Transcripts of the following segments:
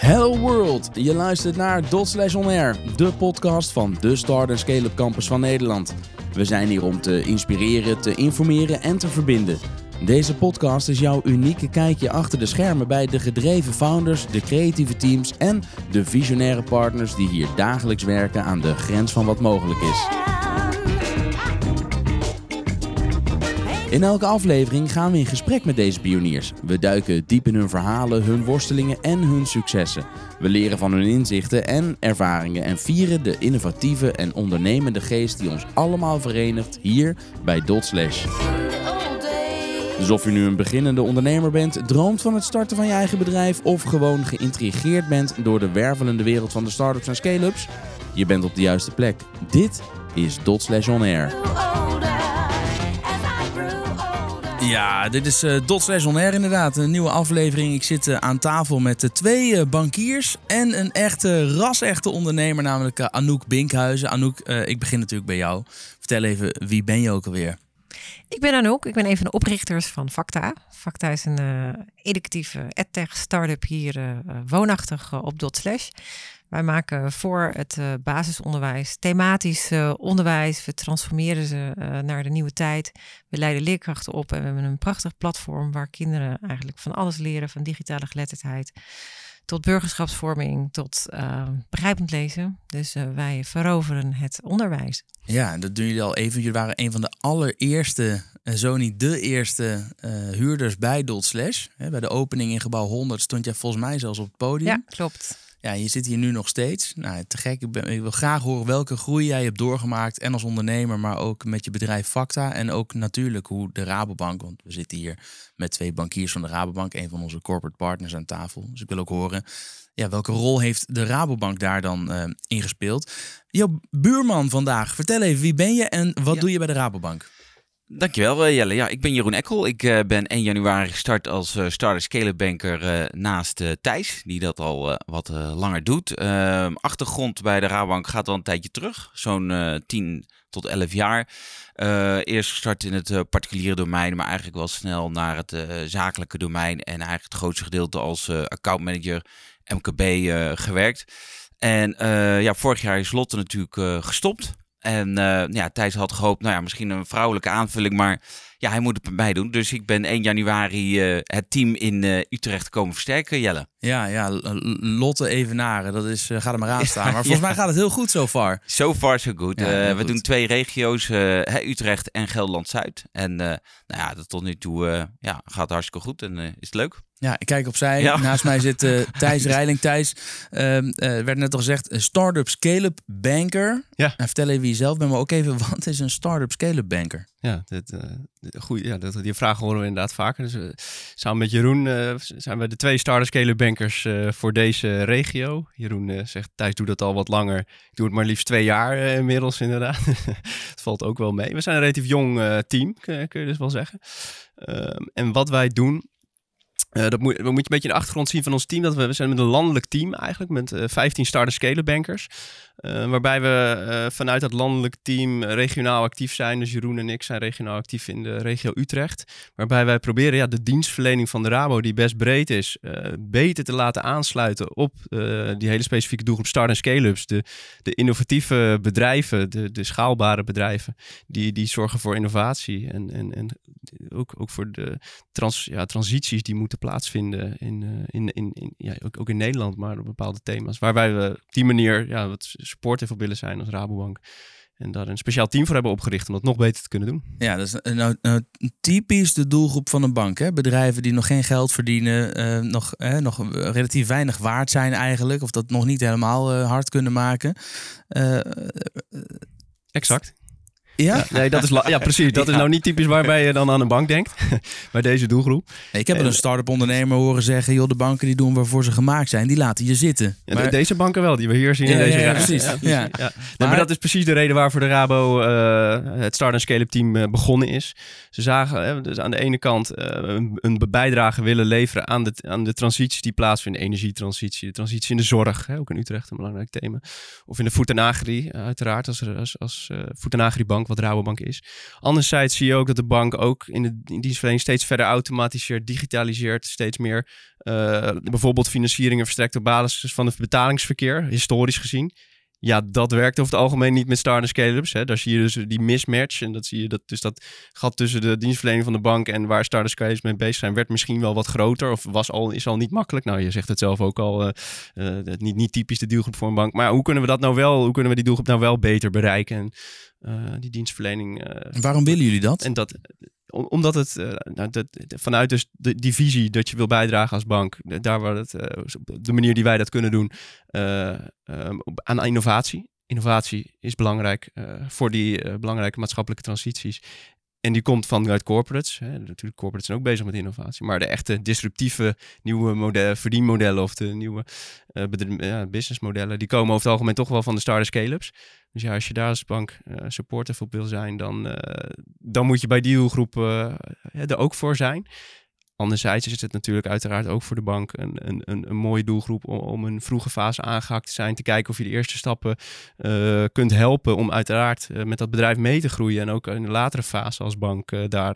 Hello World, je luistert naar Dot Slash On Air, de podcast van de Start Scale-up Campus van Nederland. We zijn hier om te inspireren, te informeren en te verbinden. Deze podcast is jouw unieke kijkje achter de schermen bij de gedreven founders, de creatieve teams en de visionaire partners die hier dagelijks werken aan de grens van wat mogelijk is. In elke aflevering gaan we in gesprek met deze pioniers. We duiken diep in hun verhalen, hun worstelingen en hun successen. We leren van hun inzichten en ervaringen en vieren de innovatieve en ondernemende geest die ons allemaal verenigt hier bij Dot Slash. Dus of je nu een beginnende ondernemer bent, droomt van het starten van je eigen bedrijf of gewoon geïntrigeerd bent door de wervelende wereld van de startups en scale-ups, je bent op de juiste plek. Dit is Dot Slash On Air. Ja, dit is uh, Dot Slash On Air inderdaad. Een nieuwe aflevering. Ik zit uh, aan tafel met uh, twee bankiers en een echte, ras-echte ondernemer, namelijk Anouk Binkhuizen. Anouk, ik begin natuurlijk bij jou. Vertel even, wie ben je ook alweer? Ik ben Anouk. Ik ben een van de oprichters van Facta. Facta is een educatieve edtech startup hier woonachtig op Dot Slash. Wij maken voor het uh, basisonderwijs thematisch uh, onderwijs. We transformeren ze uh, naar de nieuwe tijd. We leiden leerkrachten op en we hebben een prachtig platform waar kinderen eigenlijk van alles leren, van digitale geletterdheid tot burgerschapsvorming, tot begrijpend lezen. Dus wij veroveren het onderwijs. Ja, dat doen jullie al even. Jullie waren een van de allereerste, zo niet de eerste huurders bij Dot Slash. bij de opening in gebouw 100 stond jij volgens mij zelfs op het podium. Ja, klopt. Ja, je zit hier nu nog steeds. Nou, te gek. Ik, ben, ik, wil graag horen welke groei jij hebt doorgemaakt. En als ondernemer, maar ook met je bedrijf Facta. En ook natuurlijk hoe de Rabobank. Want we zitten hier met twee bankiers van de Rabobank. Een van onze corporate partners aan tafel. Dus ik wil ook horen. Ja, welke rol heeft de Rabobank daar dan uh, in gespeeld? Jouw buurman vandaag. Vertel even, wie ben je en wat Ja. doe je bij de Rabobank? Dankjewel eh, Jelle. Ja, ik ben Jeroen Ekkel. Ik eh, ben 1 januari gestart als eh starter scale banker naast Thijs, die dat al wat langer doet. Ehm, achtergrond bij de Rabobank gaat al een tijdje terug, zo'n eh 10 tot 11 jaar. Eerst gestart in het particuliere domein, maar eigenlijk wel snel naar het zakelijke domein en eigenlijk het grootste gedeelte als accountmanager MKB gewerkt. En ja, vorig jaar is Lotte natuurlijk gestopt. En eh, ja, Thijs had gehoopt, nou ja, misschien een vrouwelijke aanvulling, maar ja, hij moet het bij mij doen. Dus ik ben 1 januari eh, het team in eh, Utrecht komen versterken, Jelle. Ja, ja, Lotte Evenaren. Dat is, eh, ga er maar aan staan. Maar volgens ja. mij gaat het heel goed zo far. So far so good. Ja, Eh, we goed. doen twee regio's, eh, hè, Utrecht en Gelderland-Zuid. En eh, nou ja, dat tot nu toe eh, ja, gaat hartstikke goed en eh, is het leuk. Ja, ik kijk opzij. Ja. Naast mij zit eh, Thijs Reiling. Thijs, ehm, eh, werd net al gezegd, een start-up scale-up banker. Ja. En vertel even wie je zelf bent, maar ook even, wat is een start-up scale-up banker? Ja, eh, goeie, ja dat, die vraag horen we inderdaad vaker. Dus, eh, samen met Jeroen eh, zijn we de twee starter scale bankers voor deze regio. Jeroen zegt, Thijs doe dat al wat langer. Ik doe het maar liefst twee jaar inmiddels inderdaad. Het valt ook wel mee. We zijn een relatief jong team, kun, kun je dus wel zeggen. Ehm, en wat wij doen, eh, dat moet, moet je een beetje in de achtergrond zien van ons team. Dat we, we zijn met een landelijk team eigenlijk, met eh 15 starter scale bankers. Eh, waarbij we vanuit dat landelijk team regionaal actief zijn. Dus Jeroen en ik zijn regionaal actief in de regio Utrecht. Waarbij wij proberen ja, de dienstverlening van de Rabo, die best breed is, beter te laten aansluiten op die hele specifieke doelgroep start- en scale-ups. De, de innovatieve bedrijven, de, de schaalbare bedrijven, die, die zorgen voor innovatie. En, en, en ook, ook voor de trans, ja, transities die moeten plaatsvinden in, eh, in, in, in, ja, ook, ook in Nederland, maar op bepaalde thema's. Waarbij we op die manier ja, wat supportive op willen zijn als Rabobank. En daar een speciaal team voor hebben opgericht om dat nog beter te kunnen doen. Ja, dat is eh, nou, nou, typisch de doelgroep van een bank. Hè? Bedrijven die nog geen geld verdienen, eh, nog, eh, nog relatief weinig waard zijn eigenlijk. Of dat nog niet helemaal eh, hard kunnen maken. Eh, Exact. Ja? Nee, dat is ja, precies. Dat is nou niet typisch waarbij je dan aan een bank denkt. Bij deze doelgroep. Nee, ik heb wel een start-up ondernemer horen zeggen... joh, de banken die doen waarvoor ze gemaakt zijn, die laten je zitten. Ja, de- Maar- deze banken wel, die we hier zien Ja, in deze ja, precies. Ja. Ja. Nee, Maar- dat is precies de reden waarvoor de Rabo eh, het Start- en Scale-up team eh, begonnen is. Ze zagen dus aan de ene kant eh, een, een bijdrage willen leveren aan de, aan de transities die plaatsvinden. Energietransitie, de transitie in de zorg, hè, ook in Utrecht een belangrijk thema. Of in de food en agri, eh, uiteraard, als, als, als eh, en agri bank wat Rabobank is. Anderzijds zie je ook dat de bank ook in de dienstverlening steeds verder automatiseert, digitaliseert, steeds meer. Uh, bijvoorbeeld financieringen verstrekt op basis van het betalingsverkeer, historisch gezien. Ja, dat werkt over het algemeen niet met start- en scale-ups. Daar zie je dus die mismatch. En dat zie je dat, dus dat gat tussen de dienstverlening van de bank en waar start- en scale-ups mee bezig zijn, werd misschien wel wat groter. Of was al, is al niet makkelijk. Nou, je zegt het zelf ook al. Uh, niet, niet typisch de doelgroep voor een bank. Maar hoe kunnen we dat nou wel, hoe kunnen we die doelgroep nou wel beter bereiken? En die dienstverlening. en waarom willen jullie dat? En dat, omdat het uh, nou, dat, vanuit dus de, die visie dat je wil bijdragen als bank, daar waar het, de manier die wij dat kunnen doen, um, aan innovatie. Innovatie is belangrijk voor die belangrijke maatschappelijke transities. En die komt vanuit corporates. Hè. Natuurlijk, corporates zijn ook bezig met innovatie. Maar de echte disruptieve nieuwe modellen, verdienmodellen of de nieuwe ja, businessmodellen, die komen over het algemeen toch wel van de start scale-ups. Dus ja, als je daar als bank uh, supportive op wil zijn, dan, uh, dan moet je bij die doelgroep er ook voor zijn. Anderzijds is het natuurlijk uiteraard ook voor de bank een, een, een, een mooie doelgroep om, om een vroege fase aangehakt te zijn. Te kijken of je de eerste stappen uh, kunt helpen om uiteraard uh, met dat bedrijf mee te groeien. En ook in de latere fase als bank uh, daar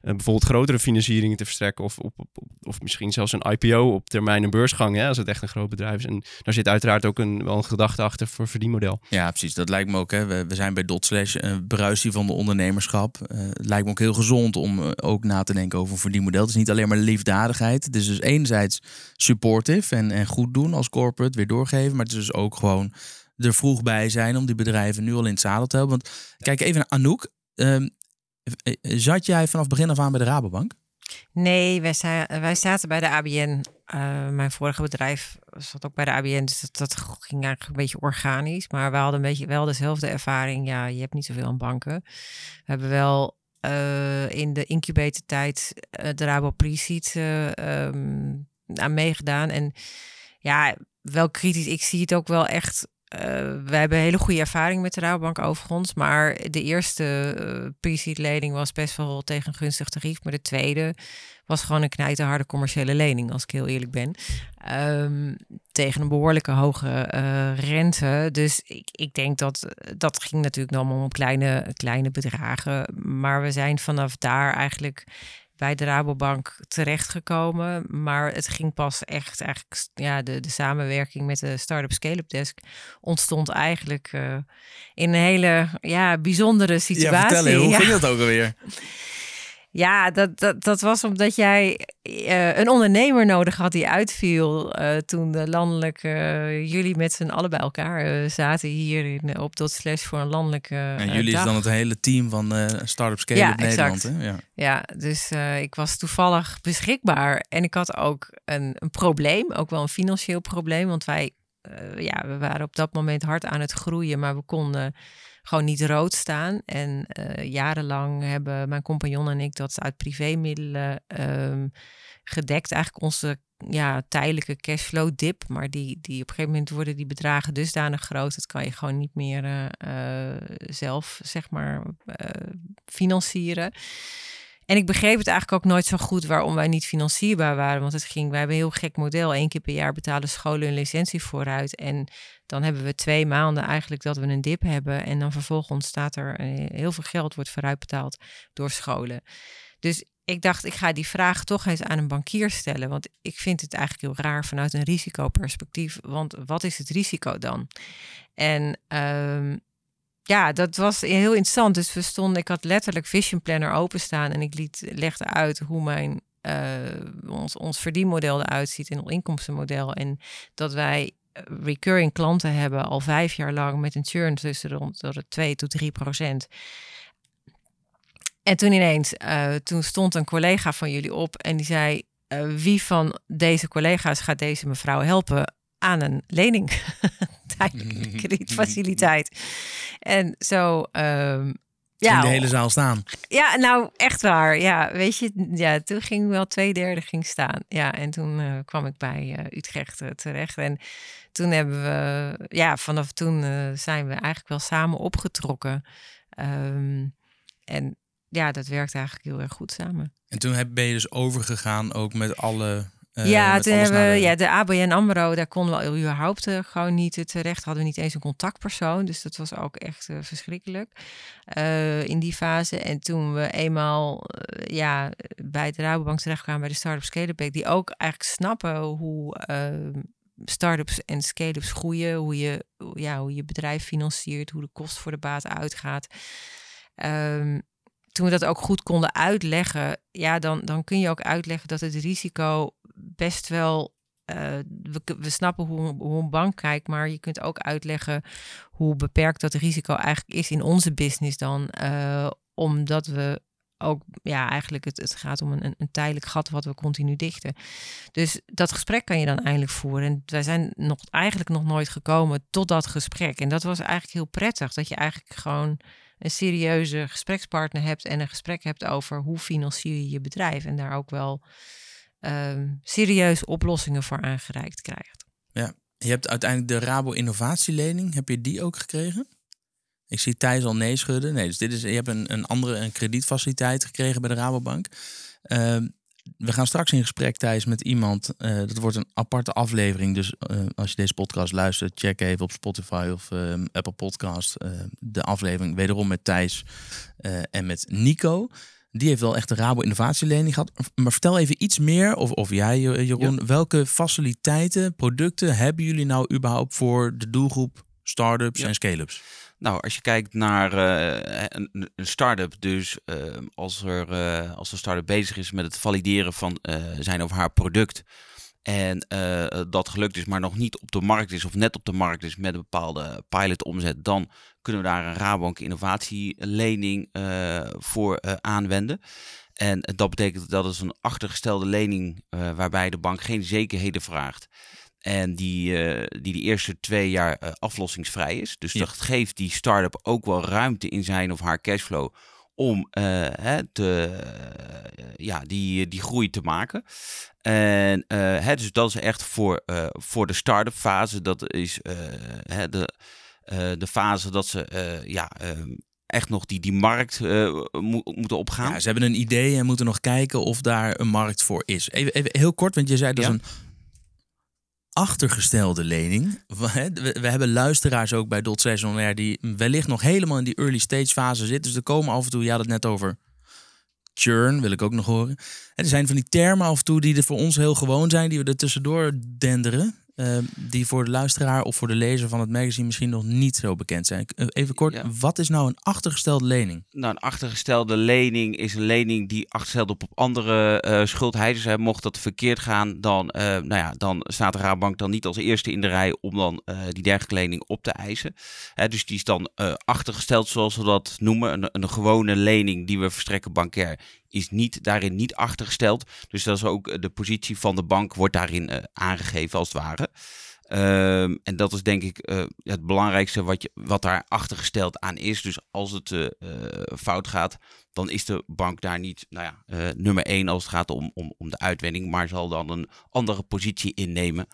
bijvoorbeeld grotere financieringen te verstrekken. Of, op, op, of misschien zelfs een IPO op termijn een beursgang, hè, als het echt een groot bedrijf is. En daar zit uiteraard ook een, wel een gedachte achter voor verdienmodel. Ja, precies. Dat lijkt me ook. Hè. We, zijn bij Dotslash, een bruisie van de ondernemerschap. het lijkt me ook heel gezond om ook na te denken over een verdienmodel. Het is niet alleen maar liefdadigheid. Is dus enerzijds supportive en, en goed doen als corporate, weer doorgeven. Maar het is dus ook gewoon er vroeg bij zijn om die bedrijven nu al in het zadel te hebben. Want kijk even naar Anouk. Um, zat jij vanaf begin af aan bij de Rabobank? Nee, wij, wij zaten bij de ABN. Uh, mijn vorige bedrijf zat ook bij de ABN, dus dat, dat, ging eigenlijk een beetje organisch. Maar we hadden een beetje wel dezelfde ervaring. Ja, je hebt niet zoveel aan banken. We hebben wel uh, in de incubatortijd uh, de Rabo Pre-Seed uh, um, aan meegedaan. En ja, wel kritisch. Ik zie het ook wel echt. we hebben hele goede ervaring met de Rabobank overigens. Maar de eerste pre-seed lening was best wel tegen een gunstig tarief. Maar de tweede was gewoon een knijterharde commerciële lening, als ik heel eerlijk ben. Um, tegen een behoorlijke hoge uh, rente. Dus ik, ik denk dat dat ging natuurlijk allemaal om kleine, kleine bedragen. Maar we zijn vanaf daar eigenlijk bij de Rabobank terechtgekomen. Maar het ging pas echt, eigenlijk, ja, de, de samenwerking met de Startup Scale-up Desk ontstond eigenlijk uh, in een hele ja, bijzondere situatie. Ja, vertel, hoe ja. ging dat ook alweer? Ja, dat, dat, dat was omdat jij uh, een ondernemer nodig had die uitviel uh, toen de landelijke uh, jullie met z'n allen bij elkaar zaten hier in, op dot slash voor een landelijke. en jullie dag. is dan het hele team van Startup Scale ja, in Nederland. Hè? Ja. ja, dus ik was toevallig beschikbaar en ik had ook een, een probleem, ook wel een financieel probleem, want wij, ja, we waren op dat moment hard aan het groeien, maar we konden gewoon niet rood staan. En uh, jarenlang hebben mijn compagnon en ik dat uit privémiddelen um, gedekt. Eigenlijk onze ja, tijdelijke cashflow dip. Maar die, die op een gegeven moment worden die bedragen dusdanig groot. Dat kan je gewoon niet meer uh, zelf, zeg maar, financieren. En ik begreep het eigenlijk ook nooit zo goed waarom wij niet financierbaar waren. Want het ging, wij hebben een heel gek model. Eén keer per jaar betalen scholen een licentie vooruit. En dan hebben we twee maanden eigenlijk dat we een dip hebben. En dan vervolgens staat er heel veel geld wordt vooruitbetaald door scholen. Dus ik dacht, ik ga die vraag toch eens aan een bankier stellen. Want ik vind het eigenlijk heel raar vanuit een risicoperspectief. Want wat is het risico dan? En um, ja, dat was heel interessant. Dus we stonden, ik had letterlijk Vision Planner openstaan en ik liet, legde uit hoe mijn, uh, ons, ons verdienmodel eruit ziet en ons inkomstenmodel. En dat wij recurring klanten hebben al vijf jaar lang met een churn tussen rond de 2 tot 3 procent. En toen ineens, uh, toen stond een collega van jullie op en die zei: Wie van deze collega's gaat deze mevrouw helpen aan een lening? tijdelijke kredietfaciliteit. En zo. Um, ja, de hele zaal staan. Ja, nou echt waar. Ja, weet je, ja, toen ging wel twee derde ging staan. Ja, en toen uh, kwam ik bij uh, Utrecht uh, terecht. En toen hebben we, ja, vanaf toen zijn we eigenlijk wel samen opgetrokken. Um, en ja, dat werkt eigenlijk heel erg goed samen. En toen ben je dus overgegaan ook met alle eh, ja, met toen hebben, ja, de ABN AMRO, daar konden we überhaupt eh, gewoon niet terecht. Hadden we niet eens een contactpersoon. Dus dat was ook echt eh, verschrikkelijk eh, in die fase. En toen we eenmaal eh, ja, bij de Rabobank terechtkwamen bij de Startup Scale-up Bank, die ook eigenlijk snappen hoe eh, startups en scale-ups groeien, hoe je, ja, hoe je bedrijf financiert, hoe de kost voor de baat uitgaat. Ehm, toen we dat ook goed konden uitleggen, ja, dan, dan kun je ook uitleggen dat het risico best wel. eh, we, snappen hoe, hoe een bank kijkt, maar je kunt ook uitleggen hoe beperkt dat risico eigenlijk is in onze business dan. eh, omdat we ook, ja, eigenlijk het, het gaat om een- een tijdelijk gat wat we continu dichten. Dus dat gesprek kan je dan eindelijk voeren. En wij zijn nog, eigenlijk nog nooit gekomen tot dat gesprek. En dat was eigenlijk heel prettig, dat je eigenlijk gewoon een serieuze gesprekspartner hebt en een gesprek hebt over hoe financier je je bedrijf en daar ook wel ehm serieus oplossingen voor aangereikt krijgt. Je hebt uiteindelijk de Rabo Innovatielening. Heb je die ook gekregen? Ik zie Thijs al nee schudden. Nee, dus dit is, je hebt een, een andere een kredietfaciliteit gekregen bij de Rabobank. Ehm, we gaan straks in gesprek, Thijs, met iemand. eh, dat wordt een aparte aflevering. Dus eh, als je deze podcast luistert, check even op Spotify of ehm, Apple Podcast. eh, de aflevering wederom met Thijs en met Nico. Die heeft wel echt de Rabo Innovatielening gehad. Maar vertel even iets meer, of, of jij, eh, Jeroen, welke faciliteiten, producten hebben jullie nou überhaupt voor de doelgroep start-ups Ja. en scale-ups? Nou, als je kijkt naar eh, een, een start-up, dus eh, als, er, als een start-up bezig is met het valideren van zijn of haar product. En eh, dat gelukt is, maar nog niet op de markt is, of net op de markt is met een bepaalde pilot omzet, dan kunnen we daar een Rabobank innovatielening eh, voor eh, aanwenden. En dat betekent dat is een achtergestelde lening waarbij de bank geen zekerheden vraagt. En die, die de eerste twee jaar aflossingsvrij is. Dus Ja. dat geeft die start-up ook wel ruimte in zijn of haar cashflow om eh, hè, te, eh, ja, die, die groei te maken. En eh, hè, dus dat is echt voor, voor de start-up fase. Dat is hè, de, de fase dat ze ja, eh, echt nog die, die markt mo- moeten opgaan. Ja, ze hebben een idee en moeten nog kijken of daar een markt voor is. Even, even heel kort, want je zei dat is Ja. een achtergestelde lening. We, we, hebben luisteraars ook bij Dot Seizonair die wellicht nog helemaal in die early stage fase zitten. Dus er komen af en toe, je had het net over churn, wil ik ook nog horen. En er zijn van die termen af en toe die er voor ons heel gewoon zijn, die we er tussendoor denderen. Eh, die voor de luisteraar of voor de lezer van het magazine misschien nog niet zo bekend zijn. Eh, Even kort, Ja. wat is nou een achtergestelde lening? Nou, een achtergestelde lening is een lening die achtergesteld op, op andere eh schuldheiders. Hè. Mocht dat verkeerd gaan, dan, eh, nou ja, dan staat de Rabobank dan niet als eerste in de rij om dan die dergelijke lening op te eisen. Hè, dus die is dan achtergesteld, zoals we dat noemen. Een, een gewone lening die we verstrekken bankair is niet, daarin niet achtergesteld. Dus dat is ook eh, de positie van de bank wordt daarin eh, aangegeven als het ware. Ehm, en dat is denk ik eh, het belangrijkste wat, je, wat daar achtergesteld aan is. Dus als het fout gaat, dan is de bank daar niet nou ja, nummer één als het gaat om, om, om de uitwending, maar zal dan een andere positie innemen.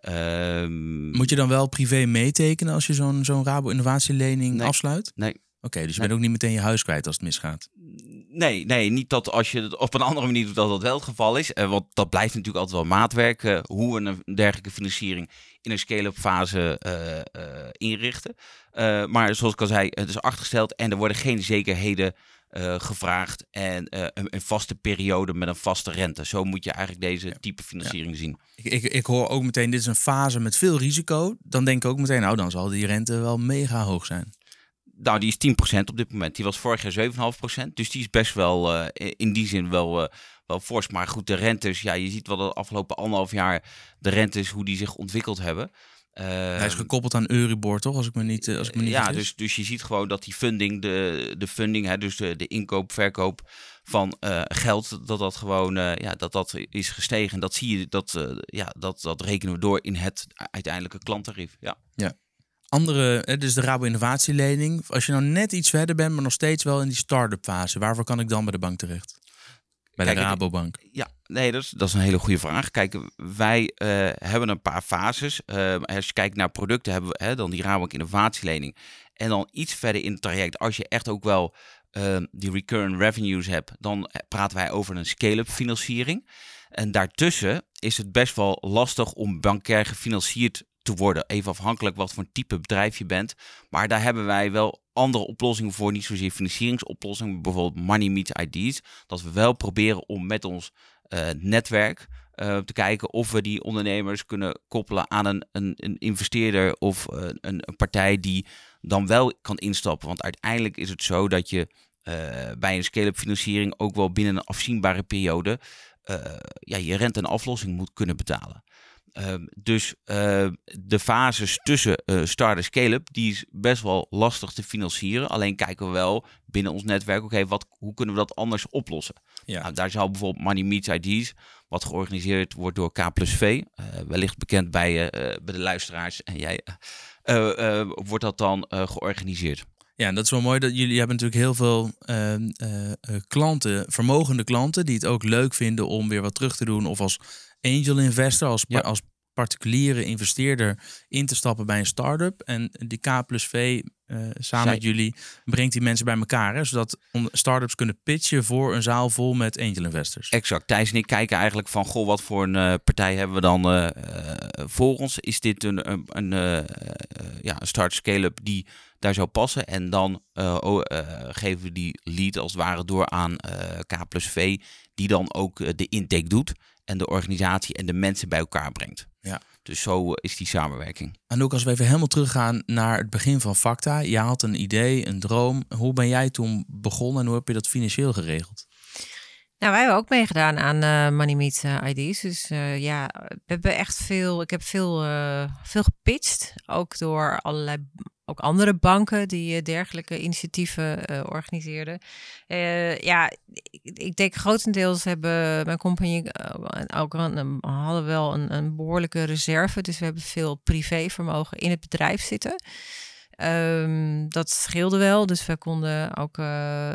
Ehm, Moet je dan wel privé meetekenen als je zo'n zo'n Rabo innovatielening Nee. afsluit? Nee. Oké, dus je Nee. bent ook niet meteen je huis kwijt als het misgaat. Nee, nee, niet dat als je het op een andere manier doet dat dat wel het geval is. Eh, want dat blijft natuurlijk altijd wel maatwerk. eh, hoe we een dergelijke financiering in een scale-up fase eh, inrichten. Maar zoals ik al zei, het is achtergesteld en er worden geen zekerheden gevraagd. En een, een vaste periode met een vaste rente. Zo moet je eigenlijk deze type financiering zien. Ik, ik, ik hoor ook meteen, dit is een fase met veel risico. Dan denk ik ook meteen, nou dan zal die rente wel mega hoog zijn. Nou, die is 10% op dit moment. Die was vorig jaar 7,5%. Dus die is best wel eh, in die zin wel, eh, wel fors. Maar goed, de rentes, ja, je ziet wel de afgelopen anderhalf jaar de rentes, hoe die zich ontwikkeld hebben. Hij is Ehm, gekoppeld aan Euribor, toch? Als ik me niet, eh, als ik me niet ja, dus, dus je ziet gewoon dat die funding, de, de funding, hè, dus de, de inkoop, verkoop van geld, dat dat gewoon ja, dat dat is gestegen. En dat zie je, dat, ja, dat, dat rekenen we door in het uiteindelijke klanttarief. Ja. Andere, dus de Rabo innovatielening. Als je nou net iets verder bent, maar nog steeds wel in die start-up fase. Waarvoor kan ik dan bij de bank terecht? Bij Kijk, de Rabobank. Ja, nee, dat is, dat is een hele goede vraag. Kijk, wij eh, hebben een paar fases. Eh, als je kijkt naar producten, hebben we hè, dan die Rabobank innovatielening. En dan iets verder in het traject, als je echt ook wel eh, die recurrent revenues hebt, dan praten wij over een scale-up financiering. En daartussen is het best wel lastig om bankair gefinancierd te worden. Even afhankelijk wat voor type bedrijf je bent. Maar daar hebben wij wel andere oplossingen voor. Niet zozeer financieringsoplossingen, bijvoorbeeld Money Meets IDs. Dat we wel proberen om met ons uh, netwerk uh, te kijken of we die ondernemers kunnen koppelen aan een, een, een investeerder of uh, een, een, partij die dan wel kan instappen. Want uiteindelijk is het zo dat je bij een scale-up financiering ook wel binnen een afzienbare periode ja, je rente en aflossing moet kunnen betalen. Uh, dus uh, de fases tussen uh, start en scale-up, die is best wel lastig te financieren. Alleen kijken we wel binnen ons netwerk, oké, okay, wat hoe kunnen we dat anders oplossen? Ja. Nou, daar zou bijvoorbeeld Money Meets IDs, wat georganiseerd wordt door K plus V, wellicht bekend bij, bij de luisteraars en jij, wordt dat dan georganiseerd. Ja, en dat is wel mooi dat jullie hebben natuurlijk heel veel uh, klanten, vermogende klanten, die het ook leuk vinden om weer wat terug te doen. Of als angel investor, als, ja. als particuliere investeerder in te stappen bij een start-up. En die K plus V uh, samen met jullie brengt die mensen bij elkaar. Hè, zodat start-ups kunnen pitchen voor een zaal vol met angel investors. Exact. Thijs en ik kijken eigenlijk van, goh, wat voor een uh, partij hebben we dan uh, voor ons? Is dit een, een, een ja, een start scale-up die daar zou passen? En dan oh, geven we die lead als het ware door aan K plus V, die dan ook de intake doet en de organisatie en de mensen bij elkaar brengt. Ja. Dus zo is die samenwerking. En ook als we even helemaal teruggaan naar het begin van Facta. Je had een idee, een droom. Hoe ben jij toen begonnen en hoe heb je dat financieel geregeld? Nou, wij hebben ook meegedaan aan uh, Money Meet uh, ID's. Dus uh, ja, we hebben echt veel. Ik heb veel, veel gepitcht. Ook door allerlei ook andere banken die dergelijke initiatieven uh, organiseerden. Uh, ja, ik, denk grotendeels hebben mijn compagnie ook een, hadden wel een, behoorlijke reserve. Dus we hebben veel privévermogen in het bedrijf zitten. Um, dat scheelde wel, dus we konden ook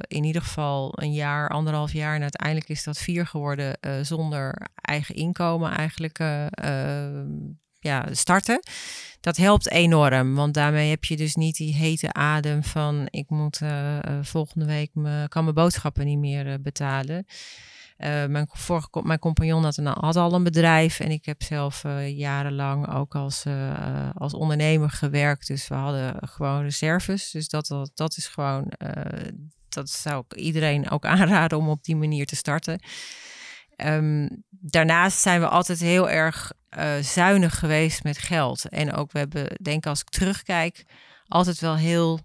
in ieder geval een jaar, anderhalf jaar en uiteindelijk is dat vier geworden zonder eigen inkomen eigenlijk ehm, ja, starten. Dat helpt enorm, want daarmee heb je dus niet die hete adem van ik moet uh, volgende week me, kan mijn boodschappen niet meer uh, betalen. mijn, vorige, mijn compagnon had, een, had, al een bedrijf en ik heb zelf jarenlang ook als, als ondernemer gewerkt. Dus we hadden gewoon reserves. Dus dat, dat, dat is gewoon, dat zou ik iedereen ook aanraden om op die manier te starten. Um, daarnaast zijn we altijd heel erg uh, zuinig geweest met geld. En ook we hebben, denk als ik terugkijk, altijd wel heel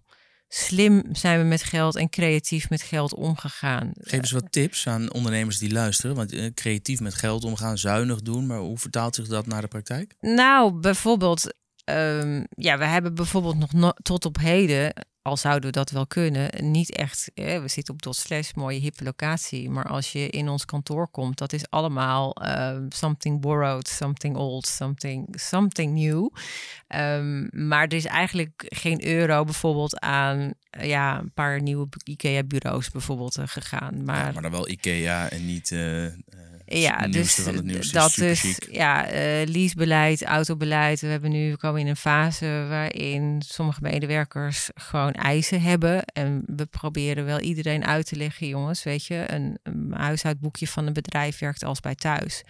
slim zijn we met geld en creatief met geld omgegaan. Geef eens wat tips aan ondernemers die luisteren. Want uh, creatief met geld omgaan, zuinig doen. Maar hoe vertaalt zich dat naar de praktijk? Nou, bijvoorbeeld, um, ja, we hebben bijvoorbeeld nog no tot op heden al zouden we dat wel kunnen, niet echt. we zitten op dot slash, mooie hippe locatie. Maar als je in ons kantoor komt, dat is allemaal uh, something borrowed, something old, something, something new. Um, maar er is eigenlijk geen euro bijvoorbeeld aan ja, een paar nieuwe IKEA-bureaus bijvoorbeeld uh, gegaan. Maar, ja, maar dan wel IKEA en niet. Uh, ja, dus dat is ja, uh, leasebeleid, autobeleid. We hebben nu we komen in een fase waarin sommige medewerkers gewoon eisen hebben. En we proberen wel iedereen uit te leggen, jongens. Weet je, een, een huishoudboekje van een bedrijf werkt als bij thuis.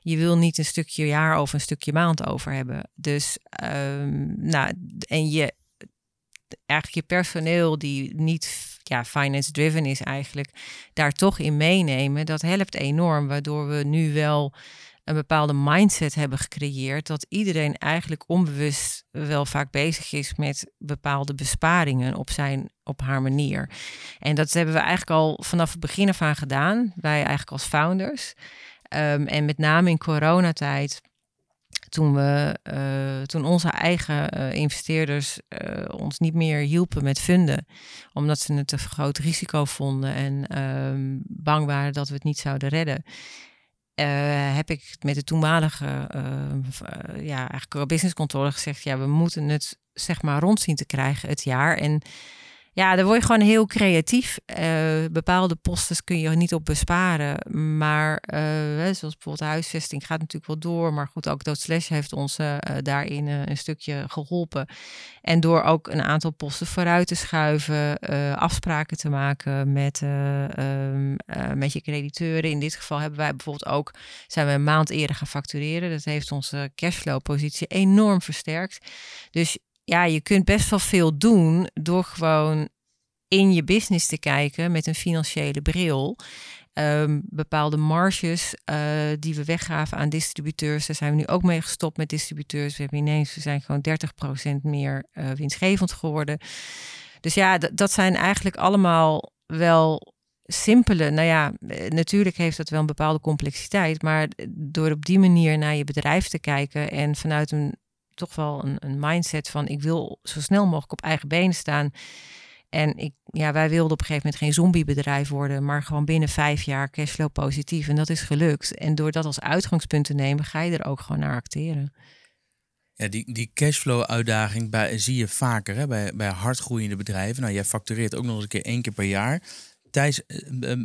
Je wil niet een stukje jaar of een stukje maand over hebben. Dus, um, nou, en je eigenlijk je personeel die niet ja, finance driven is eigenlijk, daar toch in meenemen. Dat helpt enorm, waardoor we nu wel een bepaalde mindset hebben gecreëerd dat iedereen eigenlijk onbewust wel vaak bezig is met bepaalde besparingen op zijn op haar manier. En dat hebben we eigenlijk al vanaf het begin af aan gedaan, wij eigenlijk als founders. Um, en met name in coronatijd toen, we, uh, toen onze eigen uh, investeerders uh, ons niet meer hielpen met funden, omdat ze het een groot risico vonden en ehm, bang waren dat we het niet zouden redden. heb ik met de toenmalige ja, eigenlijk business controller gezegd, ja, we moeten het zeg maar rond zien te krijgen het jaar. En Ja, dan word je gewoon heel creatief. Uh, bepaalde posten kun je niet op besparen. Maar uh, zoals bijvoorbeeld huisvesting gaat natuurlijk wel door. Maar goed, ook Doodslash heeft ons uh, daarin een stukje geholpen. En door ook een aantal posten vooruit te schuiven, afspraken te maken met, um, met je crediteuren. In dit geval hebben wij bijvoorbeeld ook, zijn we een maand eerder gaan factureren. Dat heeft onze cashflow positie enorm versterkt. Dus ja, je kunt best wel veel doen door gewoon in je business te kijken met een financiële bril. Um, bepaalde marges uh, die we weggaven aan distributeurs. Daar zijn we nu ook mee gestopt met distributeurs. We hebben ineens, we zijn gewoon 30% meer uh, winstgevend geworden. Dus ja, dat zijn eigenlijk allemaal wel simpele. Nou ja, eh, natuurlijk heeft dat wel een bepaalde complexiteit. Maar door op die manier naar je bedrijf te kijken en vanuit een toch wel een, een mindset van ik wil zo snel mogelijk op eigen benen staan. En ik, ja, wij wilden op een gegeven moment geen zombiebedrijf worden, maar gewoon binnen vijf jaar cashflow positief. En dat is gelukt. En door dat als uitgangspunt te nemen, ga je er ook gewoon naar acteren. Ja, die, die cashflow-uitdaging bij, zie je vaker hè, bij, bij hardgroeiende bedrijven. Nou, jij factureert ook nog eens een keer één keer per jaar. Thijs, eh, ehm,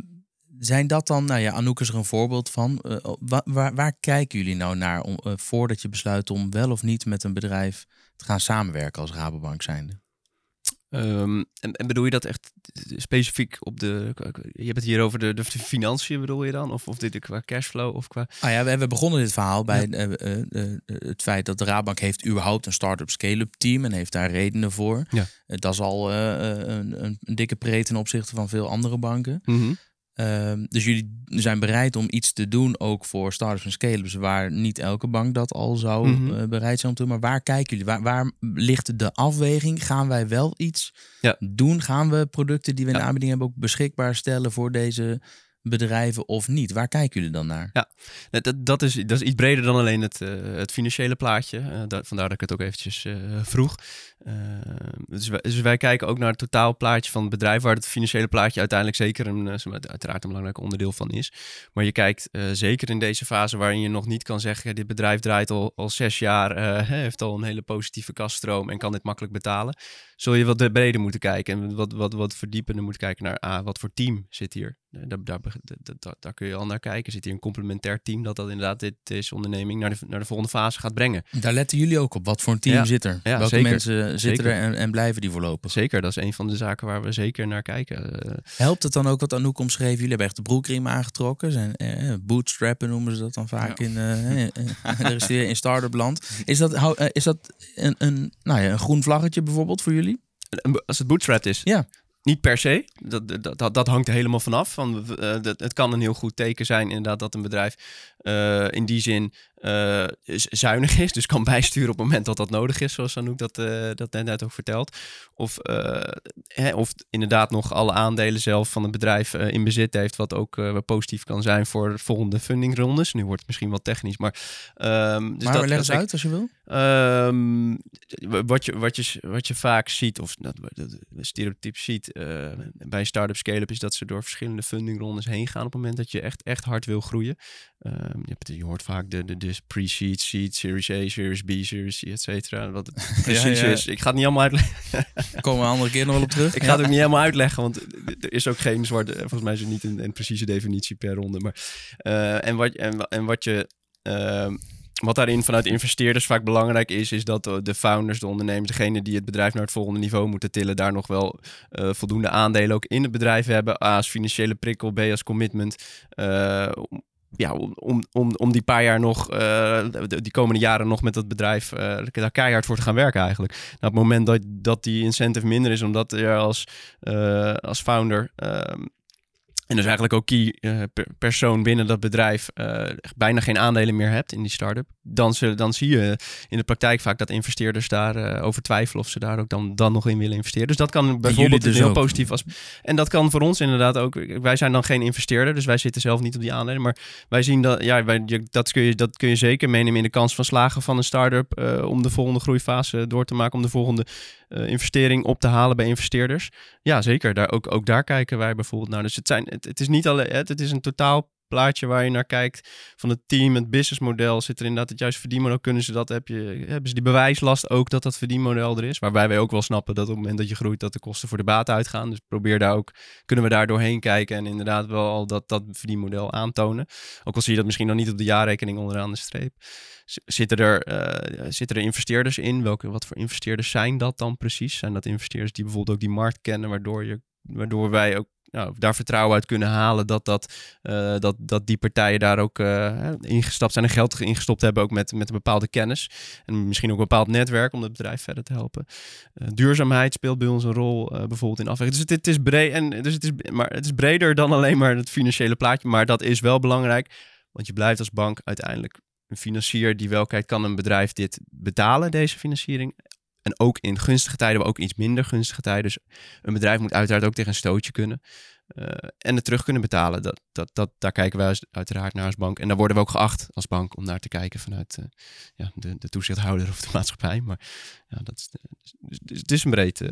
zijn dat dan, nou ja, Anouk is er een voorbeeld van. Uh, waar, waar, kijken jullie nou naar om, uh, voordat je besluit om wel of niet met een bedrijf te gaan samenwerken als Rabobank zijnde? Um, en, en, bedoel je dat echt specifiek op de. Je hebt het hier over de, de financiën, bedoel je dan? Of, of dit qua cashflow? Of qua... Ah ja, we, hebben begonnen dit verhaal bij ja. uh, uh, het feit dat de Rabobank heeft überhaupt een start-up scale-up team en heeft daar redenen voor. Ja. dat is al een, een, dikke preet ten opzichte van veel andere banken. Mm -hmm. Ehm, dus jullie zijn bereid om iets te doen ook voor startups en scale-ups waar niet elke bank dat al zou mm -hmm. bereid zijn om te doen. Maar waar kijken jullie? Waar, waar ligt de afweging? Gaan wij wel iets ja. doen? Gaan we producten die we in de aanbieding hebben ook beschikbaar stellen voor deze bedrijven of niet? Waar kijken jullie dan naar? Ja, dat, dat, is, dat is iets breder dan alleen het, uh, het financiële plaatje. Uh, dat, vandaar dat ik het ook eventjes uh, vroeg. Dus wij, dus, wij, kijken ook naar het totaalplaatje van het bedrijf, waar het financiële plaatje uiteindelijk zeker een, uiteraard een belangrijk onderdeel van is. Maar je kijkt zeker in deze fase waarin je nog niet kan zeggen, dit bedrijf draait al, al zes jaar, heeft al een hele positieve kaststroom en kan dit makkelijk betalen. Zul je wat breder moeten kijken en wat, wat, wat verdiepender moeten kijken naar ah, wat voor team zit hier. Daar, daar, daar, daar, kun je al naar kijken. Zit hier een complementair team dat dat inderdaad dit, deze onderneming naar de, naar de volgende fase gaat brengen. Daar letten jullie ook op. Wat voor een team zit er? Ja, Welke zeker. mensen zitten er en, en, blijven die voorlopig? Zeker, dat is een van de zaken waar we zeker naar kijken. Helpt het dan ook wat Anouk omschreven? Jullie hebben echt de broekriem aangetrokken. Zijn, eh, bootstrappen noemen ze dat dan vaak in, uh, in, in start-up land. Is dat, is dat een, een, nou ja, een groen vlaggetje bijvoorbeeld voor jullie? Als het bootstrapped is? Ja. Niet per se. Dat, dat, dat, dat hangt er helemaal vanaf. Van, dat, het kan een heel goed teken zijn, inderdaad, dat een bedrijf uh, in die zin uh, zuinig is. Dus kan bijsturen op het moment dat dat nodig is, zoals Anouk dat, uh, dat net ook vertelt. Of, hè, of inderdaad nog alle aandelen zelf van het bedrijf in bezit heeft, wat ook positief kan zijn voor de volgende fundingrondes. Nu wordt het misschien wat technisch, maar... Um, dus maar dat, leg eens uit als je wil. Um, wat, je, wat, je, wat je vaak ziet, of dat, dat stereotype ziet bij start-up scale-up, is dat ze door verschillende fundingrondes heen gaan op het moment dat je echt, echt hard wil groeien. Um, je, hebt, je, hoort vaak de, de, de pre-seed, seed, Series A, Series B, Series C, et cetera. Wat het precies ja, ja. is. Ik ga het niet allemaal uitleggen. Komen we een andere keer nog wel op terug. ik ga het ook niet helemaal uitleggen, want er is ook geen zwarte... Volgens mij is er niet een, een precieze definitie per ronde. Maar, uh, en, wat, en, en wat je... Uh, wat daarin vanuit investeerders vaak belangrijk is, is dat de founders, de ondernemers, degene die het bedrijf naar het volgende niveau moeten tillen, daar nog wel uh, voldoende aandelen ook in het bedrijf hebben. A als financiële prikkel, B als commitment. Uh, ja, om, om, om die paar jaar nog, uh, die komende jaren nog met dat bedrijf uh, daar keihard voor te gaan werken eigenlijk. Nou, op het moment dat, dat die incentive minder is, omdat je als, uh, als founder um, en dus eigenlijk ook key uh, persoon binnen dat bedrijf uh, bijna geen aandelen meer hebt in die start-up. Dan, dan zie je in de praktijk vaak dat investeerders daarover uh, over twijfelen of ze daar ook dan, dan nog in willen investeren. Dus dat kan bijvoorbeeld dus heel ook. positief als. En dat kan voor ons inderdaad ook. Wij zijn dan geen investeerder, dus wij zitten zelf niet op die aandelen. Maar wij zien dat, ja, wij, dat, kun je, dat kun je zeker meenemen in de kans van slagen van een start-up om de volgende groeifase door te maken, om de volgende uh, investering op te halen bij investeerders. Ja, zeker. Daar, ook, ook daar kijken wij bijvoorbeeld naar. Dus het, zijn, het, het is niet alleen, het, het is een totaal plaatje waar je naar kijkt van het team, het businessmodel, zit er inderdaad het juiste verdienmodel, kunnen ze dat, heb je, hebben ze die bewijslast ook dat dat verdienmodel er is, waarbij wij ook wel snappen dat op het moment dat je groeit, dat de kosten voor de baat uitgaan. Dus probeer daar ook, kunnen we daar doorheen kijken en inderdaad wel al dat, dat verdienmodel aantonen. Ook al zie je dat misschien nog niet op de jaarrekening onderaan de streep. Zitten er, uh, zitten er investeerders in? Welke, wat voor investeerders zijn dat dan precies? Zijn dat investeerders die bijvoorbeeld ook die markt kennen, waardoor, je, waardoor wij ook daar vertrouwen uit kunnen halen dat, dat, uh, dat, dat die partijen daar ook uh, ingestapt zijn en geld ingestopt hebben, ook met, met een bepaalde kennis. En misschien ook een bepaald netwerk om het bedrijf verder te helpen. Uh, duurzaamheid speelt bij ons een rol, bijvoorbeeld in afweging. Dus het, het, is breed, en, dus het, is, maar het is breder dan alleen maar het financiële plaatje, maar dat is wel belangrijk. Want je blijft als bank uiteindelijk een financier die wel kijkt, kan een bedrijf dit betalen, deze financiering? En ook in gunstige tijden, maar ook iets minder gunstige tijden. Dus een bedrijf moet uiteraard ook tegen een stootje kunnen. Uh, en het terug kunnen betalen. Dat, dat, dat, daar kijken wij uiteraard naar als bank. En daar worden we ook geacht als bank om naar te kijken vanuit uh, ja, de, de toezichthouder of de maatschappij. Maar ja, dat is, dus, dus het is een breed. Uh,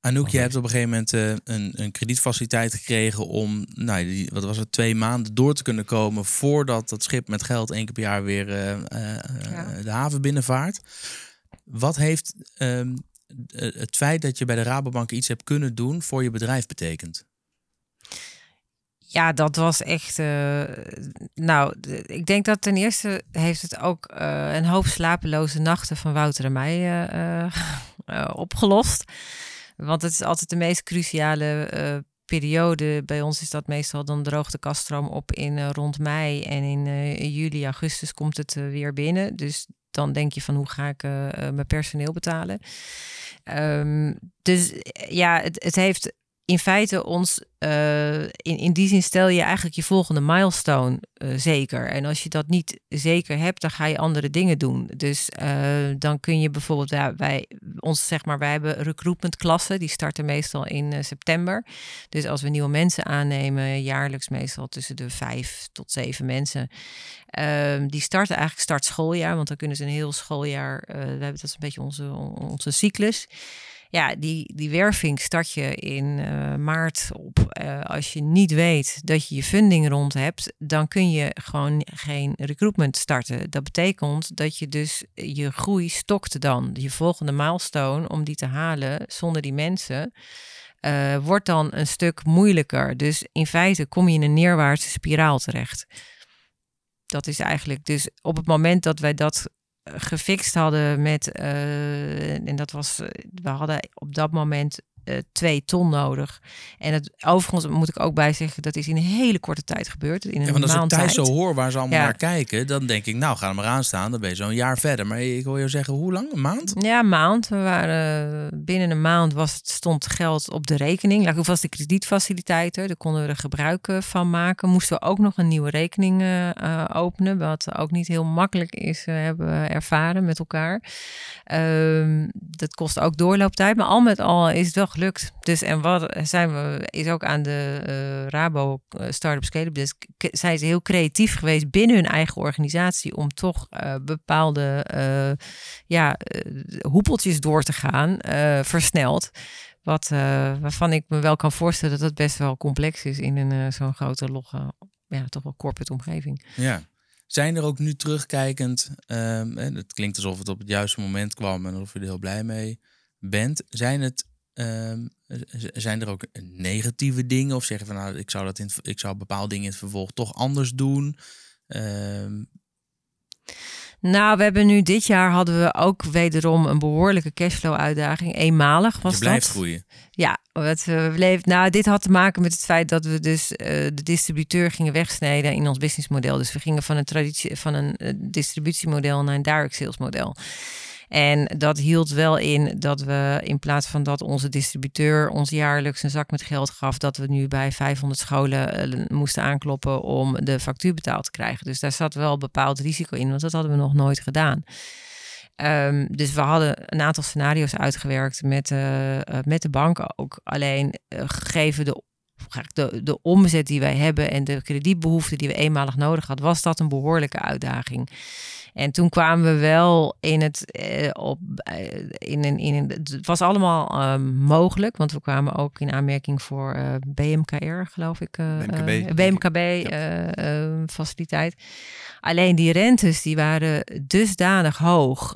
Anouk, je hebt op een gegeven moment een, een kredietfaciliteit gekregen om, nou, die, wat was het, twee maanden door te kunnen komen voordat dat schip met geld één keer per jaar weer ja. de haven binnenvaart. Wat heeft um, het feit dat je bij de Rabobank iets hebt kunnen doen voor je bedrijf betekend? Ja, dat was echt. Uh, nou, ik denk dat ten eerste heeft het ook uh, een hoop slapeloze nachten van Wouter en mij opgelost. Want het is altijd de meest cruciale periode. Bij ons is dat meestal dan droogt de kaststroom op in rond mei. En in juli, augustus komt het weer binnen. Dus dan denk je van hoe ga ik uh, mijn personeel betalen. Um, dus ja, het, het heeft in feite ons, uh, in, in die zin stel je eigenlijk je volgende milestone uh, zeker. En als je dat niet zeker hebt, dan ga je andere dingen doen. Dus uh, dan kun je bijvoorbeeld, ja, wij, ons zeg maar, wij hebben recruitmentklassen, die starten meestal in september. Dus als we nieuwe mensen aannemen, jaarlijks meestal tussen de vijf tot zeven mensen, ehm, die starten eigenlijk start schooljaar, want dan kunnen ze een heel schooljaar, we hebben dat is een beetje onze, onze cyclus ja, die, die werving start je in uh, maart op. Uh, als je niet weet dat je je funding rond hebt, dan kun je gewoon geen recruitment starten. Dat betekent dat je dus je groei stokt dan. Je volgende milestone om die te halen zonder die mensen. Wordt dan een stuk moeilijker. Dus in feite kom je in een neerwaartse spiraal terecht. Dat is eigenlijk dus op het moment dat wij dat gefixt hadden met, uh, en dat was, eh, we hadden op dat moment twee ton nodig. En het, overigens moet ik ook bij zeggen, dat is in een hele korte tijd gebeurd. In een ja, want als ik thuis zo hoor waar ze allemaal naar kijken, dan denk ik, nou, ga er maar aan staan. Dan ben je zo'n jaar verder. Maar ik wil je zeggen, hoe lang? Een maand? Ja, een maand. We waren binnen een maand was het, stond geld op de rekening. Lag vast de kredietfaciliteiten. Daar konden we er gebruik van maken. Moesten we ook nog een nieuwe rekening uh, openen. Wat ook niet heel makkelijk is, uh, hebben ervaren met elkaar. Uh, dat kost ook doorlooptijd. Maar al met al is het wel gelukt. Dus en wat zijn we, is ook aan de uh, Rabo uh, Startup Scale-up Desk, zijn ze heel creatief geweest binnen hun eigen organisatie om toch bepaalde ja, hoepeltjes door te gaan, versneld. Wat, waarvan ik me wel kan voorstellen dat het best wel complex is in een zo'n grote logge, ja, toch wel corporate omgeving. Ja. Zijn er ook nu terugkijkend, um, het klinkt alsof het op het juiste moment kwam en of je er heel blij mee bent. Zijn het Um, zijn er ook negatieve dingen? Of zeggen van nou, ik zou, dat in, ik zou bepaalde dingen in het vervolg toch anders doen? Um... Nou, we hebben nu dit jaar hadden we ook wederom een behoorlijke cashflow uitdaging. Eenmalig was Je blijft dat. groeien. Ja, het, we bleef, nou, dit had te maken met het feit dat we dus uh, de distributeur gingen wegsnijden in ons businessmodel. Dus we gingen van een traditie van een uh, distributiemodel naar een direct sales model. En dat hield wel in dat we in plaats van dat onze distributeur ons jaarlijks een zak met geld gaf, dat we nu bij 500 scholen eh, moesten aankloppen om de factuur betaald te krijgen. Dus daar zat wel bepaald risico in, want dat hadden we nog nooit gedaan. Um, dus we hadden een aantal scenario's uitgewerkt met, uh, uh, met de banken ook. Alleen gegeven de, de, de omzet die wij hebben en de kredietbehoeften die we eenmalig nodig hadden, was dat een behoorlijke uitdaging. En toen kwamen we wel in het eh, op eh, in een in een, het was allemaal eh, mogelijk, want we kwamen ook in aanmerking voor eh, BMKR, geloof ik, BMKB, eh, denk ik. BMKB eh, eh, faciliteit. Alleen die rentes die waren dusdanig hoog.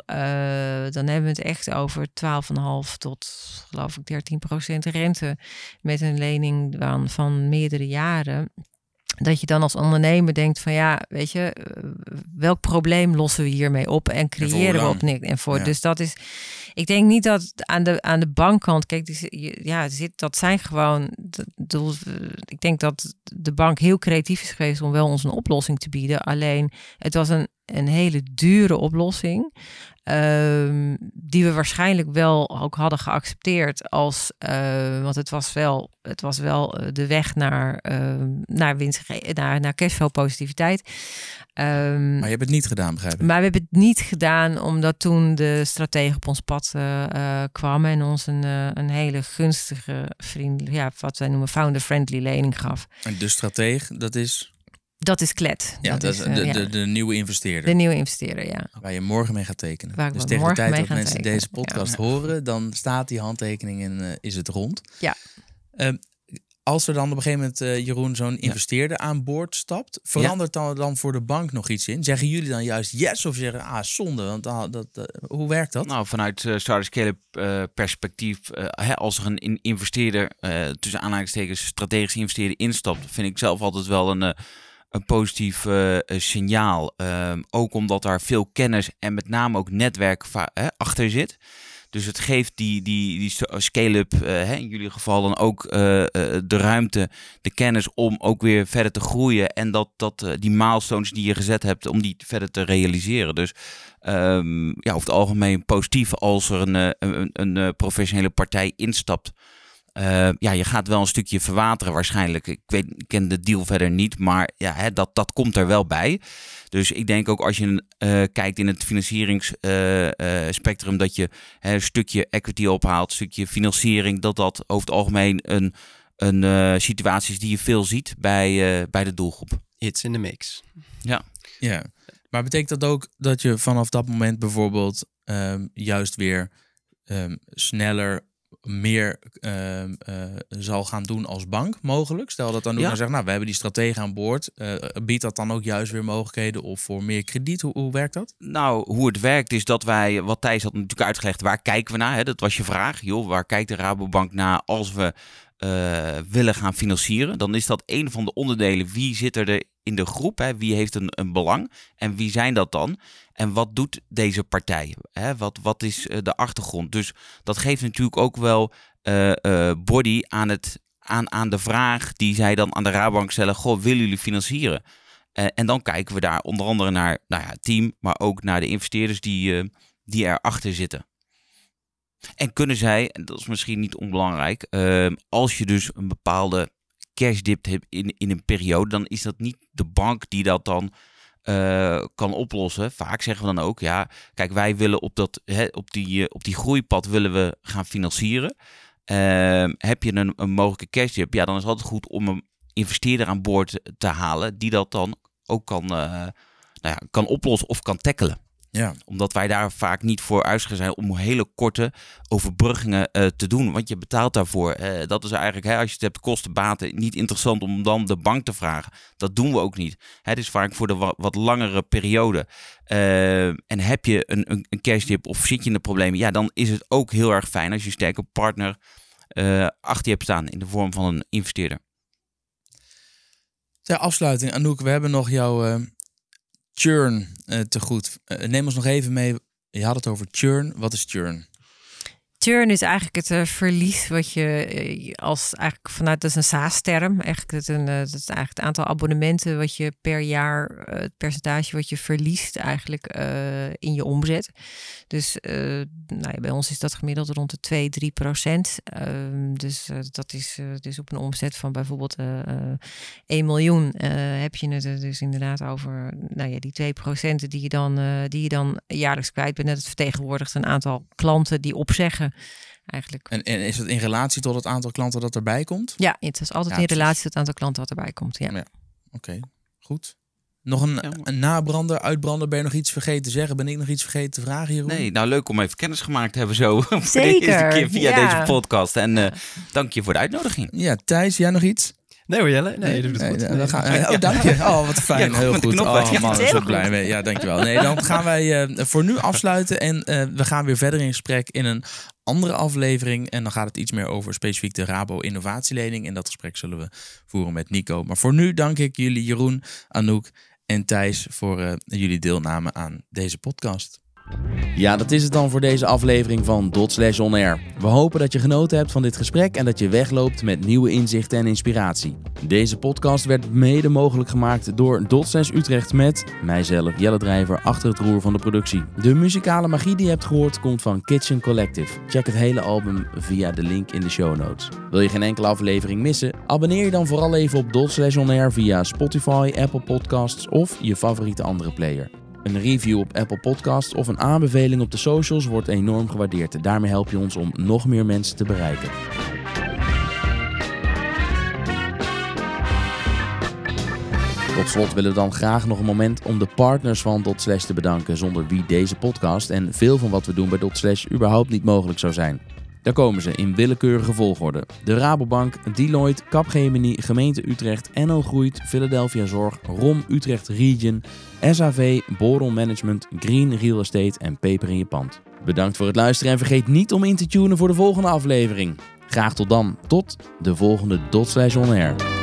Dan hebben we het echt over 12,5 tot geloof ik 13 procent rente met een lening van, van meerdere jaren. Dat je dan als ondernemer denkt van ja, weet je, eh, welk probleem lossen we hiermee op en creëren we op niks. En voor, Ja. Dus dat is, ik denk niet dat aan de, aan de bankkant, kijk, die, je- ja, zit, dat zijn gewoon, dat- ik denk dat de bank heel creatief is geweest om wel ons een oplossing te bieden. Alleen het was een, een hele dure oplossing. Ehm, die we waarschijnlijk wel ook hadden geaccepteerd als, eh, want het was wel, het was wel eh, de weg naar, ehm, naar winst, naar, naar cashflow positiviteit. Ehm, Maar je hebt het niet gedaan, begrijp ik. maar we hebben het niet gedaan omdat toen de stratege op ons pad eh, kwam en ons een, een hele gunstige vriend, ja, wat wij noemen founder-friendly lening gaf. En de strateeg, dat is, Dat is Klet. ja, dat is eh, de, ja, de, de nieuwe investeerder. de nieuwe investeerder, ja. Waar je morgen mee gaat tekenen. Waar dus tegen de tijd dat mensen tekenen. deze podcast Ja. horen, dan staat die handtekening en eh, is het rond. Ja. Ehm, als er dan op een gegeven moment, eh, Jeroen, zo'n investeerder aan boord stapt, verandert dan, dan voor de bank nog iets in? Zeggen jullie dan juist yes of zeggen ah zonde? Want ah, dat, hoe werkt dat? Nou, vanuit uh, Startup Scale-up eh, perspectief, hè, als er een in- investeerder, eh, tussen aanhalingstekens strategisch investeerder instapt, vind ik zelf altijd wel een, eh, een positief eh, eh, signaal. Ehm, ook omdat daar veel kennis en met name ook netwerk achter zit. Dus het geeft die, die, die scale-up, eh, hè, in jullie geval dan ook de ruimte, de kennis om ook weer verder te groeien. En dat, dat, die milestones die je gezet hebt, om die verder te realiseren. Dus ehm, ja, over het algemeen positief als er een, een, een, professionele partij instapt. Eh, ja, je gaat wel een stukje verwateren waarschijnlijk. Ik, weet, ik ken de deal verder niet, maar ja, hè, dat, dat komt er wel bij. Dus ik denk ook als je eh, kijkt in het financieringsspectrum, dat je hè, een stukje equity ophaalt, een stukje financiering, dat dat over het algemeen een, een eh, situatie is die je veel ziet bij, eh, bij de doelgroep. It's in the mix. Ja, maar betekent dat ook dat je vanaf dat moment bijvoorbeeld ehm, juist weer ehm, sneller meer ehm, eh, zal gaan doen als bank mogelijk? Stel dat dan ook Ja. zegt, nou, we hebben die stratege aan boord. eh, biedt dat dan ook juist weer mogelijkheden of voor meer krediet? Hoe, hoe werkt dat? Nou, hoe het werkt is dat wij, wat Thijs had natuurlijk uitgelegd, waar kijken we naar? Hè? Dat was je vraag. Joh, waar kijkt de Rabobank naar als we eh, willen gaan financieren? Dan is dat een van de onderdelen. Wie zit er in de groep? Hè? Wie heeft een, een belang? En wie zijn dat dan? En wat doet deze partij? Hè? Wat, wat is eh, de achtergrond? Dus dat geeft natuurlijk ook wel eh, body aan, het, aan, aan de vraag die zij dan aan de Rabobank stellen. Goh, willen jullie financieren? En dan kijken we daar onder andere naar nou ja, het team, maar ook naar de investeerders die, die erachter zitten. En kunnen zij, en dat is misschien niet onbelangrijk, eh, als je dus een bepaalde cashdip hebt in, in een periode, dan is dat niet de bank die dat dan eh, kan oplossen. Vaak zeggen we dan ook, ja, kijk, wij willen op, dat, hè, op, die, eh, op die groeipad willen we gaan financieren. Ehm, heb je een, een mogelijke cashdip, ja, dan is het altijd goed om een investeerder aan boord te halen die dat dan ook kan, eh, nou ja, kan oplossen of kan tackelen Ja, omdat wij daar vaak niet voor uitgegaan zijn om hele korte overbruggingen eh, te doen. Want je betaalt daarvoor. Eh, dat is eigenlijk, hè, als je het hebt kosten baten, niet interessant om dan de bank te vragen. Dat doen we ook niet. Het is vaak voor de wa- wat langere periode. Eh, en heb je een, een, een cashdip of zit je in de problemen, ja, dan is het ook heel erg fijn als je een sterke partner achter je hebt staan in de vorm van een investeerder. ter afsluiting, Anouk, we hebben nog jouw churn eh, te goed. Eh, neem ons nog even mee. Je had het over churn. Wat is churn? Churn is eigenlijk het eh, verlies wat je eh, als eigenlijk vanuit dat is een SaaS-term. Eigenlijk het, een, eh, dat het aantal abonnementen wat je per jaar, het percentage wat je verliest eigenlijk in je omzet. Dus nou ja, bij ons is dat gemiddeld rond de 2, 3 procent. Ehm, dus dat is dus op een omzet van bijvoorbeeld eh eh, 1 miljoen heb je het dus inderdaad over nou ja, die 2 procenten die je dan, die je dan jaarlijks kwijt bent. Het vertegenwoordigt een aantal klanten die opzeggen eigenlijk. En, en is het in relatie tot het aantal klanten dat erbij komt? Ja, het is altijd Ja, in relatie tot het aantal klanten wat erbij komt. Ja. Ja. Oké, goed. Nog een, een nabrander, uitbrander, ben je nog iets vergeten te zeggen? Ben ik nog iets vergeten te vragen, Jeroen? Nee, nou leuk om even kennis gemaakt te hebben zo. voor de Zeker, eerste keer via ja. deze podcast. En eh, dank je voor de uitnodiging. Ja, Thijs, jij nog iets? Nee hoor Jelle, nee, je doet het Nee, goed. dan gaan- oh, dank je. Oh, wat fijn. Ja, heel goed. Oh man, ik ben heel zo blij mee. Ja, dankjewel. Nee, dan gaan wij eh, voor nu afsluiten. En eh, we gaan weer verder in gesprek in een andere aflevering. En dan gaat het iets meer over specifiek de Rabo Innovatielening. En dat gesprek zullen we voeren met Nico. Maar voor nu dank ik jullie Jeroen, Anouk en Thijs voor eh, jullie deelname aan deze podcast. Ja, dat is het dan voor deze aflevering van Dot On Air. We hopen dat je genoten hebt van dit gesprek en dat je wegloopt met nieuwe inzichten en inspiratie. Deze podcast werd mede mogelijk gemaakt door Dot Utrecht met mijzelf, Jelle Drijver, achter het roer van de productie. De muzikale magie die je hebt gehoord komt van Kitchen Collective. Check het hele album via de link in de show notes. Wil je geen enkele aflevering missen? Abonneer je dan vooral even op Dot On Air via Spotify, Apple Podcasts of je favoriete andere player. Een review op Apple Podcasts of een aanbeveling op de socials wordt enorm gewaardeerd. Daarmee help je ons om nog meer mensen te bereiken. Tot slot willen we dan graag nog een moment om de partners van Dot Slash te bedanken, zonder wie deze podcast en veel van wat we doen bij Dot Slash überhaupt niet mogelijk zou zijn. Daar komen ze in willekeurige volgorde. De Rabobank, Deloitte, Capgemini, Gemeente Utrecht, NL Groeit, Philadelphia Zorg, ROM Utrecht Region, SAV, Boron Management, Green Real Estate en Peper in je pand. Bedankt voor het luisteren en vergeet niet om in te tunen voor de volgende aflevering. Graag tot dan, tot de volgende Dot Slash On Air.